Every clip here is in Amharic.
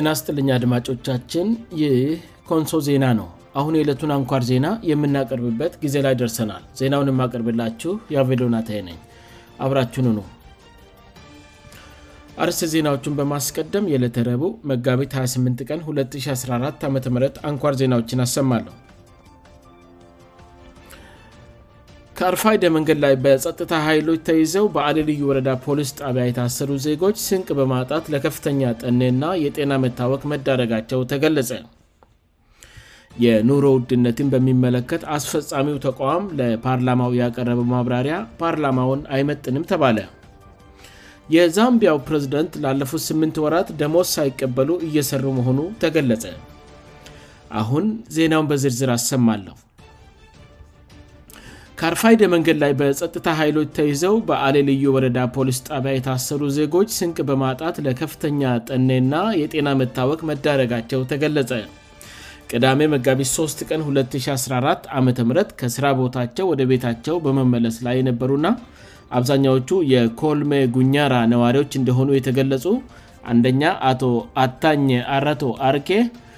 ናስጥልኛ አድማጮቻችን ይህ ኮንሶ ዜና ነው አሁን የዕለቱን አንኳር ዜና የምናቀርብበት ጊዜ ላይ ደርሰናል ዜናውን የማቀርብላችሁ የአቬሎናታይ ነኝ አብራችኑ ነ አርስ ዜናዎቹን በማስቀደም የዕለተረቡ መጋቢት 28 ቀን 214 ዓ አንኳር ዜናዎችን አሰማለሁ ከአርፋይደ መንገድ ላይ በጸጥታ ኃይሎች ተይዘው በአልልዩ ወረዳ ፖሊስ ጣቢያ የታሰሩ ዜጎች ስንቅ በማጣት ለከፍተኛ ጠንእና የጤና መታወቅ መዳረጋቸው ተገለጸ የኑሮ ውድነትን በሚመለከት አስፈፃሚው ተቋም ለፓርላማው ያቀረበው ማብራሪያ ፓርላማውን አይመጥንም ተባለ የዛምቢያው ፕሬዝደንት ላለፉት 8ም ወራት ደሞስ ሳይቀበሉ እየሰሩ መሆኑ ተገለጸ አሁን ዜናውን በዝርዝር አሰማለሁ ካርፋይደ መንገድ ላይ በጸጥታ ኃይሎች ተይዘው በአሌ ልዩ ወረዳ ፖሊስ ጣቢያ የታሰሩ ዜጎች ስንቅ በማጣት ለከፍተኛ ጠኔና የጤና መታወቅ መዳረጋቸው ተገለጸ ቅዳሜ መጋቢት 3 ቀን 2014 ዓም ከሥራ ቦታቸው ወደ ቤታቸው በመመለስ ላይ የነበሩና አብዛኛዎቹ የኮልሜ ጉኛራ ነዋሪዎች እንደሆኑ የተገለጹ አንደኛ አቶ አታኝ አረቶ አርኬ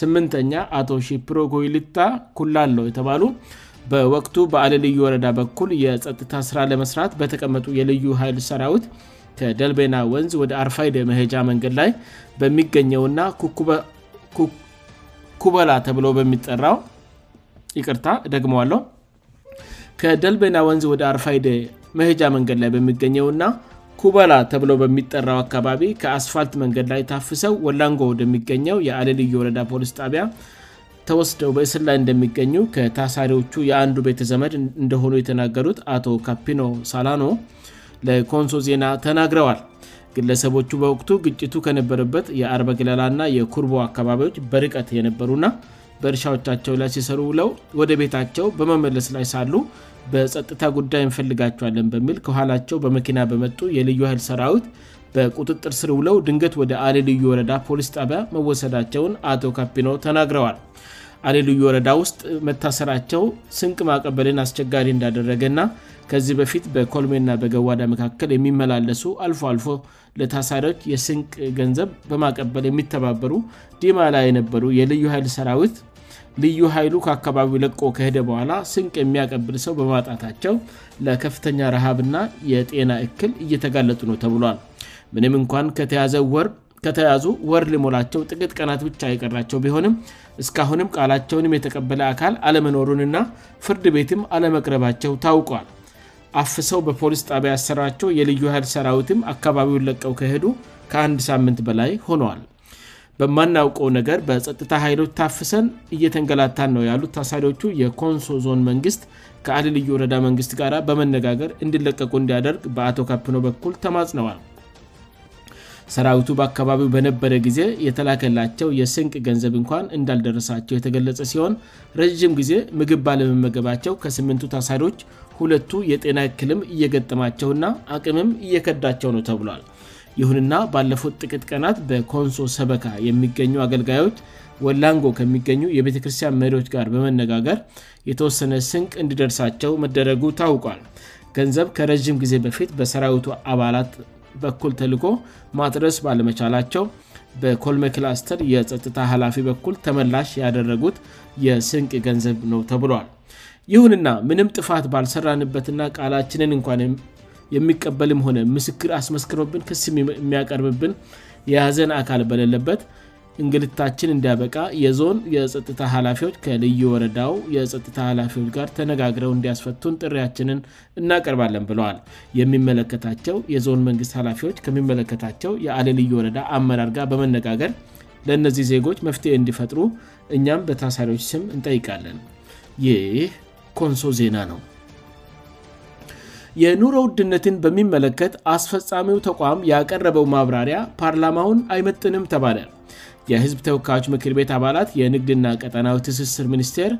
8ተኛ አቶ ሺፕሮጉይልታ ኩላለው የተባሉ በወቅቱ በአለ ልዩ ወረዳ በኩል የጸጥታ ስራ ለመሥርት በተቀመጡ የልዩ ሀይል ሰራዊት ከደልና ወንዝ ወደ አርፋ ሄ መንገድይ በሚገኘው እና በላ ተብሎ በሚጠራው ይቅርታ ደግሞዋለው ከደልቤና ወንዝ ወደ አርፋደ መሄጃ መንገድ ላይ በሚገኘውና ኩበላ ተብሎ በሚጠራው አካባቢ ከአስፋልት መንገድ ላይ ታፍሰው ወላንጎ ወደሚገኘው የአሌልዩ ወረዳ ፖሊስ ጣቢያ ተወስደው በእስር ላይ እንደሚገኙ ከታሳሪዎቹ የአንዱ ቤተ ዘመድ እንደሆኑ የተናገሩት አቶ ካፒኖ ሳላኖ ለኮንሶ ዜና ተናግረዋል ግለሰቦቹ በወቅቱ ግጭቱ ከነበረበት የአርበግለላ ና የኩርቦ አካባቢዎች በርቀት የነበሩና በእርሻዎቻቸው ላይ ሲሰሩ ብለው ወደ ቤታቸው በመመለስ ላይ ሳሉ በጸጥታ ጉዳይ እንፈልጋቸዋለን በሚል ከኋላቸው በመኪና በመጡ የልዩ አህል ሰራዊት በቁጥጥር ስር ውለው ድንገት ወደ አል ልዩ ወረዳ ፖሊስ ጠቢያ መወሰዳቸውን አቶ ካፒኖ ተናግረዋል አሌልዩ ወረዳ ውስጥ መታሰራቸው ስንቅ ማቀበልን አስቸጋሪ እንዳደረገ ና ከዚህ በፊት በኮልሜ ና በገዋዳ መካከል የሚመላለሱ አልፎ አልፎ ለታሳሪዎች የስንቅ ገንዘብ በማቀበል የሚተባበሩ ዲማላ የነበሩ የልዩ ኃይል ሰራዊት ልዩ ሀይሉ ከአካባቢው ለቆ ከሄደ በኋላ ስንቅ የሚያቀብል ሰው በማውጣታቸው ለከፍተኛ ረሃብና የጤና እክል እየተጋለጡ ነው ተብሏል ምንም እንኳን ከተያዘ ወር ከተያዙ ወር ልሞላቸው ጥቂጥ ቀናት ብቻ የቀራቸው ቢሆንም እስካሁንም ቃላቸውንም የተቀበለ አካል አለመኖሩን ና ፍርድ ቤትም አለመቅረባቸው ታውቋል አፍሰው በፖሊስ ጣቢያ ያሰራቸው የልዩ ሀይል ሰራዊትም አካባቢውን ለቀው ከሄዱ ከአድ ሳምንት በላይ ሆነዋል በማናውቀው ነገር በጸጥታ ኃይሎች ታፍሰን እየተንገላታን ነው ያሉት ታሳሪዎቹ የኮንሶ ዞን መንግስት ከአል ልዩ ረዳ መንግስት ጋር በመነጋገር እንድለቀቁ እንዲያደርግ በአቶ ካፕኖ በኩል ተማጽነዋል ሰራዊቱ በአካባቢው በነበረ ጊዜ የተላከላቸው የስንቅ ገንዘብ እንኳን እንዳልደረሳቸው የተገለጸ ሲሆን ረዥም ጊዜ ምግብ ባለመመገባቸው ከስምንቱ ታሳሪዎች ሁለቱ የጤና እክልም እየገጠማቸውና አቅምም እየከዳቸው ነው ተብሏል ይሁንና ባለፉት ጥቂት ቀናት በኮንሶ ሰበካ የሚገኙ አገልጋዮች ወላንጎ ከሚገኙ የቤተክርስቲያን መሪዎች ጋር በመነጋገር የተወሰነ ስንቅ እንድደርሳቸው መደረጉ ታውቋል ገንዘብ ከረዥም ጊዜ በፊት በሰራዊቱ አባላት በኩል ተልኮ ማጥረስ ባለመቻላቸው በኮልሜክላስተር የጸጥታ ኃላፊ በኩል ተመላሽ ያደረጉት የስንቅ ገንዘብ ነው ተብለል ይሁንና ምንም ጥፋት ባልሰራንበትና ቃላችንን እንኳን የሚቀበልም ሆነ ምስክር አስመስክረብን ክስም የሚያቀርብብን የያዘን አካል በሌለበት እንግልታችን እንዲያበቃ የዞን የጥታ ኃላፊዎች ከልዩ ወረዳው የጥታ ኃላፊዎች ጋር ተነጋግረው እንዲያስፈቱን ጥሪያችንን እናቀርባለን ብለዋል የሚመለከታቸው የዞን መንግስት ኃላፊዎች ከሚመለከታቸው የአለልዩ ወረዳ አመራር ጋር በመነጋገር ለእነዚህ ዜጎች መፍትሄ እንዲፈጥሩ እኛም በታሳሪዎች ስም እንጠይቃለን ይህ ኮንሶ ዜና ነው የኑሮ ውድነትን በሚመለከት አስፈፃሚው ተቋም ያቀረበው ማብራሪያ ፓርላማውን አይመጥንም ተባለ የህዝብ ተወካዮች ምክር ቤት አባላት የንግድና ቀጠናው ትስስር ሚኒስቴር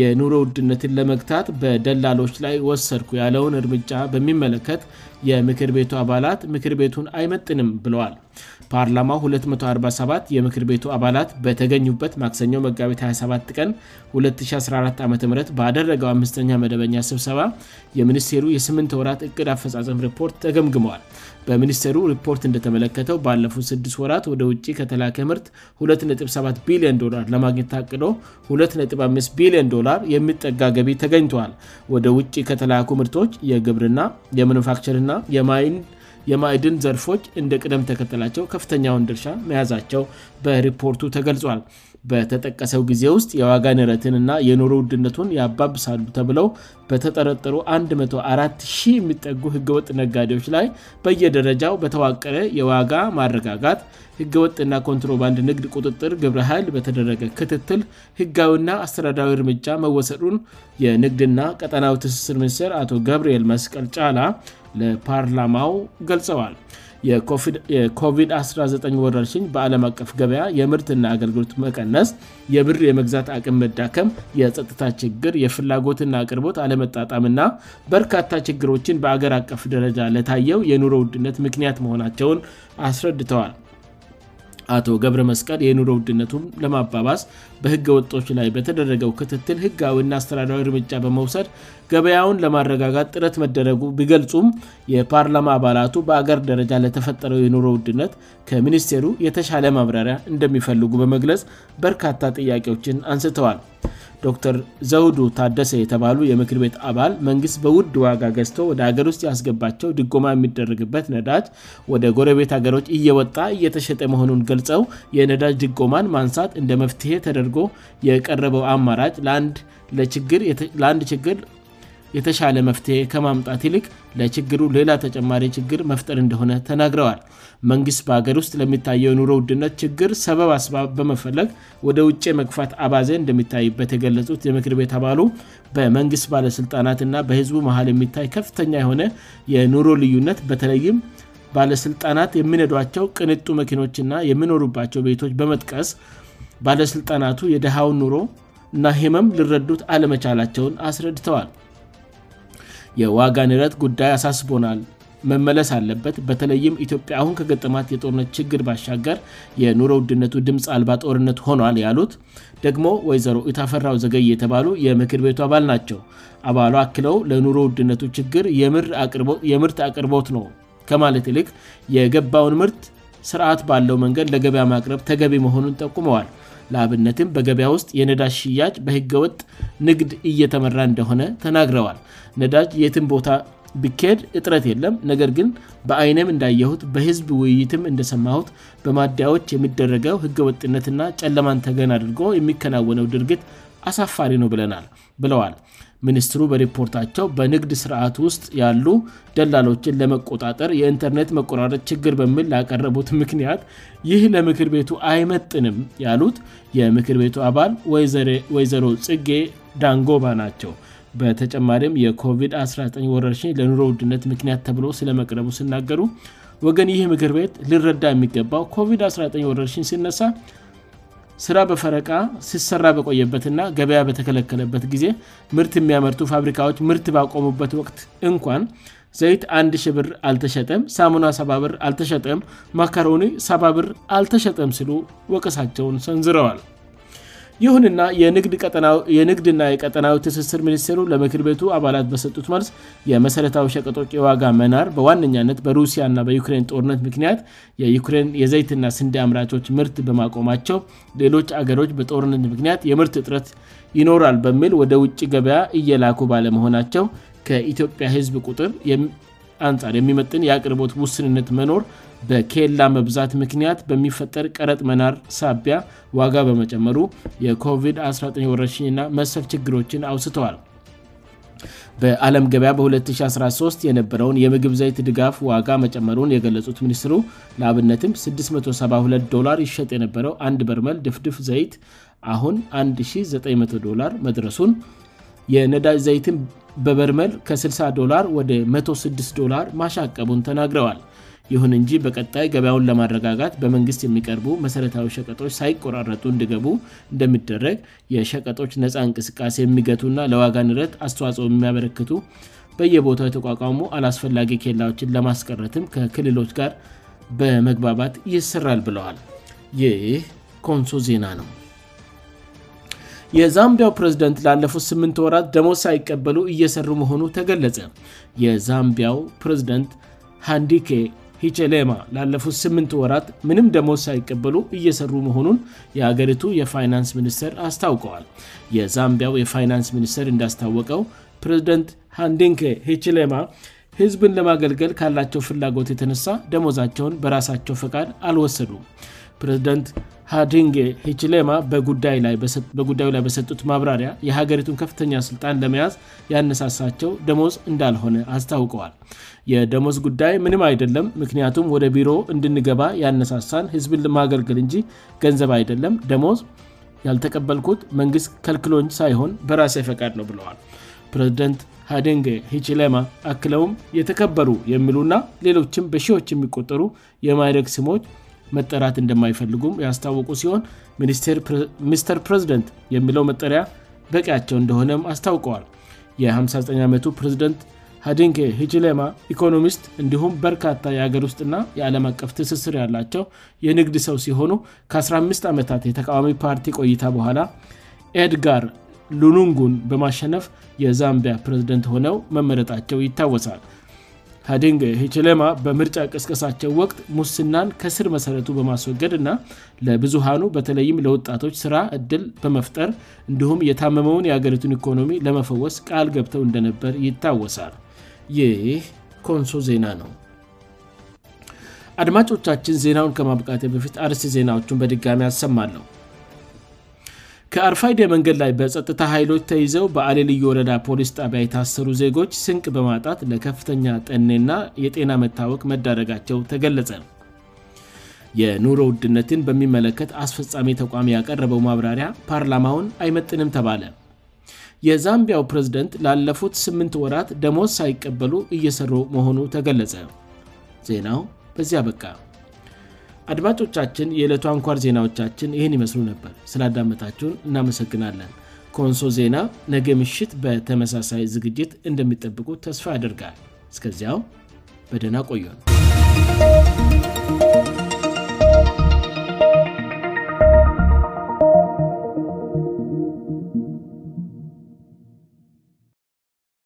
የኑሮ እርድነትን ለመግታት በደላሎች ላይ ወሰድኩ ያለውን እርምጃ በሚመለከት የምክር ቤቱ አባላት ምክር ቤቱን አይመጥንም ብለዋል ፓርላማው 247 የምክር ቤቱ አባላት በተገኙበት ማክሰኞው መጋቤት 27 ቀን 2014 ዓ ም በደረገው አምስተኛ መደበኛ ስብሰባ የሚኒስቴሩ የ8ምንት ወራት እቅድ አፈጻፀም ሪፖርት ተገምግመል በሚኒስቴሩ ሪፖርት እንደተመለከተው ባለፉት 6 ወራት ወደ ውጭ ከተላከ ምርት 27 ቢሊየንዶ ለማግኘት ታቅዶ 25 ቢሊየንዶ የሚጠጋ ገቢ ተገኝተዋል ወደ ውጭ ከተላኩ ምርቶች የግብርና የመኑፋክቸርና የማይድን ዘርፎች እንደ ቅደም ተከተላቸው ከፍተኛውን ድርሻ መያዛቸው በሪፖርቱ ተገልጿል በተጠቀሰው ጊዜ ውስጥ የዋጋ ንረትን እና የኖሮ ውድነቱን ያባብሳሉ ተብለው በተጠረጠሩ 140 የሚጠጉ ህገወጥ ነጋዴዎች ላይ በየደረጃው በተዋቀረ የዋጋ ማረጋጋት ህገወጥና ኮንትሮባንድ ንግድ ቁጥጥር ግብር ኃይል በተደረገ ክትትል ህጋዊና አስተዳዳራዊ እርምጃ መወሰዱን የንግድና ቀጠናዊ ትስስር ሚኒስቴር አቶ ገብርኤል መስቀል ጫላ ለፓርላማው ገልጸዋል የኮቪድ-19 ወረርሽኝ በዓለም አቀፍ ገበያ የምርትና አገልግሎት መቀነስ የብር የመግዛት አቅም መዳከም የጸጥታ ችግር የፍላጎትና አቅርቦት አለመጣጣምና በርካታ ችግሮችን በአገር አቀፍ ደረጃ ለታየው የኑሮ ውድነት ምክንያት መሆናቸውን አስረድተዋል አቶ ገብረ መስቀድ የኑሮ ውድነቱም ለማባባስ በህገ ወጦች ላይ በተደረገው ክትትል ህጋዊና አስተዳዳዊ እርምጃ በመውሰድ ገበያውን ለማረጋጋጥ ጥረት መደረጉ ቢገልጹም የፓርላማ አባላቱ በአገር ደረጃ ለተፈጠረው የኑሮ ውድነት ከሚኒስቴሩ የተሻለ ማምራሪያ እንደሚፈልጉ በመግለጽ በርካታ ጥያቄዎችን አንስተዋል ዶር ዘውዱ ታደሰ የተባሉ የምክር ቤት አባል መንግሥት በውድ ዋጋ ገዝቶ ወደ ሀገር ውስጥ ያስገባቸው ድጎማ የሚደረግበት ነዳጅ ወደ ጎረቤት ሀገሮች እየወጣ እየተሸጠ መሆኑን ገልጸው የነዳጅ ድጎማን ማንሳት እንደ መፍትሄ ተደርጎ የቀረበው አማራጭ ለአንድ ችግር የተሻለ መፍትሄ ከማምጣት ይልቅ ለችግሩ ሌላ ተጨማሪ ችግር መፍጠር እንደሆነ ተናግረዋል መንግስት በሀገር ውስጥ ለሚታየው የኑሮ ውድነት ችግር ሰበብ አስባብ በመፈለግ ወደ ውጭ መግፋት አባዜ እንደሚታይበት የገለጹት የምክር ቤት አባሉ በመንግስት ባለስልጣናት እና በህዝቡ መሀል የሚታይ ከፍተኛ የሆነ የኑሮ ልዩነት በተለይም ባለስልጣናት የምነዷቸው ቅንጡ መኪኖች ና የምኖሩባቸው ቤቶች በመጥቀስ ባለሥልጣናቱ የድሃውን ኑሮ እና ህመም ልረዱት አለመቻላቸውን አስረድተዋል የዋጋ ንረት ጉዳይ አሳስቦናል መመለስ አለበት በተለይም ኢትዮጵያ አሁን ከገጥማት የጦርነት ችግር ማሻገር የኑሮ ውድነቱ ድምፅ አልባ ጦርነት ሆኗል ያሉት ደግሞ ወይዘሮ ኢታፈራው ዘገይ የተባሉ የምክር ቤቱ አባል ናቸው አባሉ አክለው ለኑሮ ውድነቱ ችግር የምርት አቅርቦት ነው ከማለት ይልክ የገባውን ምርት ስርዓት ባለው መንገድ ለገበያ ማቅረብ ተገቢ መሆኑን ጠቁመዋል ለአብነትም በገበያ ውስጥ የነዳጅ ሽያጅ በህገወጥ ንግድ እየተመራ እንደሆነ ተናግረዋል ነዳጅ የትን ቦታ ብካሄድ እጥረት የለም ነገር ግን በአይንም እንዳየሁት በህዝብ ውይይትም እንደሰማሁት በማዳያዎች የሚደረገው ህገወጥነትና ጨለማን ተገን አድርጎ የሚከናወነው ድርጊት አሳፋሪ ነው ብለናል ብለዋል ሚኒስትሩ በሪፖርታቸው በንግድ ስርዓቱ ውስጥ ያሉ ደላሎችን ለመቆጣጠር የኢንተርኔት መቆራረጥ ችግር በምል ላቀረቡት ምክንያት ይህ ለምክር ቤቱ አይመጥንም ያሉት የምክር ቤቱ አባል ወይዘሮ ጽጌ ዳንጎባ ናቸው በተጨማሪም የኮቪድ-19 ወረርሽኝ ለኑሮ ውድነት ምክንያት ተብሎ ስለመቅረቡ ሲናገሩ ወገን ይህ ምክር ቤት ልረዳ የሚገባው ኮቪድ-19 ወረርሽኝ ሲነሳ ስራ በፈረቃ ሲሰራ በቆየበትና ገበያ በተከለከለበት ጊዜ ምርት የሚያመርቱ ፋብሪካዎች ምርት ባቆሙበት ወቅት እንኳን ዘይት አንድ ሽብር አልተሸጠም ሳሙና ሰባብር አልተሸጠም ማካሮኒ ሰባብር አልተሸጠም ሲሉ ወቀሳቸውን ሰንዝረዋል ይሁንና የንግድና የቀጠናዊ ትስስር ሚኒስቴሩ ለምክር ቤቱ አባላት በሰጡት መልስ የመሠረታዊ ሸቀጦች የዋጋ መናር በዋነኛነት በሩሲያና በዩክሬን ጦርነት ምክንያት የዩክሬን የዘይትና ስንድ አምራቾች ምርት በማቆማቸው ሌሎች አገሮች በጦርነት ምክንያት የምርት ጥረት ይኖራል በሚል ወደ ውጭ ገበያ እየላኩ ባለመሆናቸው ከኢትዮጵያ ህዝብ ቁጥር አንጻር የሚመጥን የአቅርቦት ውስንነት መኖር በኬላ መብዛት ምክንያት በሚፈጠር ቀረጥ መናር ሳቢያ ዋጋ በመጨመሩ የኮቪድ-19 ወረሽኝእና መሰር ችግሮችን አውስተዋል በአለም ገበያ በ2013 የነበረውን የምግብ ዘይት ድጋፍ ዋጋ መጨመሩን የገለጹት ሚኒስትሩ ለአብነትም 672ዶ ይሸጥ የነበረው አንድ በርመል ድፍድፍ ዘይት አሁን 1900 መድረሱን የነዳጅ ዘይትን በበርመል ከ60ዶ ወደ 16ዶ ማሻቀቡን ተናግረዋል ይሁን እንጂ በቀጣይ ገበያውን ለማረጋጋት በመንግስት የሚቀርቡ መሠረታዊ ሸቀጦች ሳይቆራረጡ እንዲገቡ እንደሚደረግ የሸቀጦች ነፃ እንቅስቃሴ የሚገቱና ለዋጋ ንረት አስተዋጽኦ የሚያበረክቱ በየቦታ የተቋቋሙ አላስፈላጊ ኬላዎችን ለማስቀረትም ከክልሎች ጋር በመግባባት ይስራል ብለዋል ይህ ኮንሶ ዜና ነው የዛምቢያው ፕሬዝደንት ላለፉት 8ምንት ወራት ደሞት ሳይቀበሉ እየሰሩ መሆኑ ተገለጸ የዛምቢያው ፕሬዝደንት ሃንዲኬ ሂችሌማ ላለፉት ስምንት ወራት ምንም ደሞዝ ሳይቀበሉ እየሠሩ መሆኑን የአገሪቱ የፋይናንስ ሚኒስቴር አስታውቀዋል የዛምቢያው የፋይናንስ ሚኒስቴር እንዳስታወቀው ፕሬዝደንት ሃንዲንኬ ሂችሌማ ህዝብን ለማገልገል ካላቸው ፍላጎት የተነሳ ደሞዛቸውን በራሳቸው ፈቃድ አልወሰዱም ፕሬዚደንት ሃዲንጌ ሂችሌማ በጉዳዩ ላይ በሰጡት ማብራሪያ የሀገሪቱን ከፍተኛ ስልጣን ለመያዝ ያነሳሳቸው ደሞዝ እንዳልሆነ አስታውቀዋል የደሞዝ ጉዳይ ምንም አይደለም ምክንያቱም ወደ ቢሮ እንድንገባ ያነሳሳን ህዝብን ለማገልግል እንጂ ገንዘብ አይደለም ደሞዝ ያልተቀበልኩት መንግስት ከልክሎን ሳይሆን በራሴ ፈቃድ ነው ብለዋል ፕሬዝደንት ሃደንጌ ሂችሌማ አክለውም የተከበሩ የሚሉና ሌሎችም በሺዎች የሚቆጠሩ የማይረግ ስሞች መጠራት እንደማይፈልጉም ያስታወቁ ሲሆን ሚስተር ፕሬዝደንት የሚለው መጠሪያ በቂያቸው እንደሆነም አስታውቀዋል የ59 ዓመቱ ፕሬዝደንት ሃዲንኬ ሂችሌማ ኢኮኖሚስት እንዲሁም በርካታ የአገር ውስጥና የዓለም አቀፍ ትስስር ያላቸው የንግድ ሰው ሲሆኑ ከ15 ዓመታት የተቃዋሚ ፓርቲ ቆይታ በኋላ ኤድጋር ሉሉንጉን በማሸነፍ የዛምቢያ ፕሬዝደንት ሆነው መመረጣቸው ይታወሳል ሃዲንግ ሄችሌማ በምርጫ ቀስቀሳቸው ወቅት ሙስናን ከስር መሰረቱ በማስወገድ እና ለብዙሃኑ በተለይም ለወጣቶች ስራ እድል በመፍጠር እንዲሁም የታመመውን የአገሪቱን ኢኮኖሚ ለመፈወስ ቃል ገብተው እንደነበር ይታወሳል ይህ ኮንሶ ዜና ነው አድማጮቻችን ዜናውን ከማብቃቴ በፊት አርስ ዜናዎቹን በድጋሚ አሰማለሁ ከአርፋይዲ መንገድ ላይ በጸጥታ ኃይሎች ተይዘው በአሌልዩ ወረዳ ፖሊስ ጣቢያ የታሰሩ ዜጎች ስንቅ በማጣት ለከፍተኛ ጠኔና የጤና መታወቅ መዳረጋቸው ተገለጸ የኑሮ ውድነትን በሚመለከት አስፈፃሚ ተቋም ያቀረበው ማብራሪያ ፓርላማውን አይመጥንም ተባለ የዛምቢያው ፕሬዝደንት ላለፉት 8ምንት ወራት ደሞት ሳይቀበሉ እየሰሩ መሆኑ ተገለጸ ዜናው በዚያ በቃ አድማጮቻችን የዕለቱ አንኳር ዜናዎቻችን ይህን ይመስሉ ነበር ስላዳመታችውን እናመሰግናለን ከወንሶ ዜና ነገ ምሽት በተመሳሳይ ዝግጅት እንደሚጠብቁ ተስፋ ያደርጋል እስከዚያው በደህና ቆየነ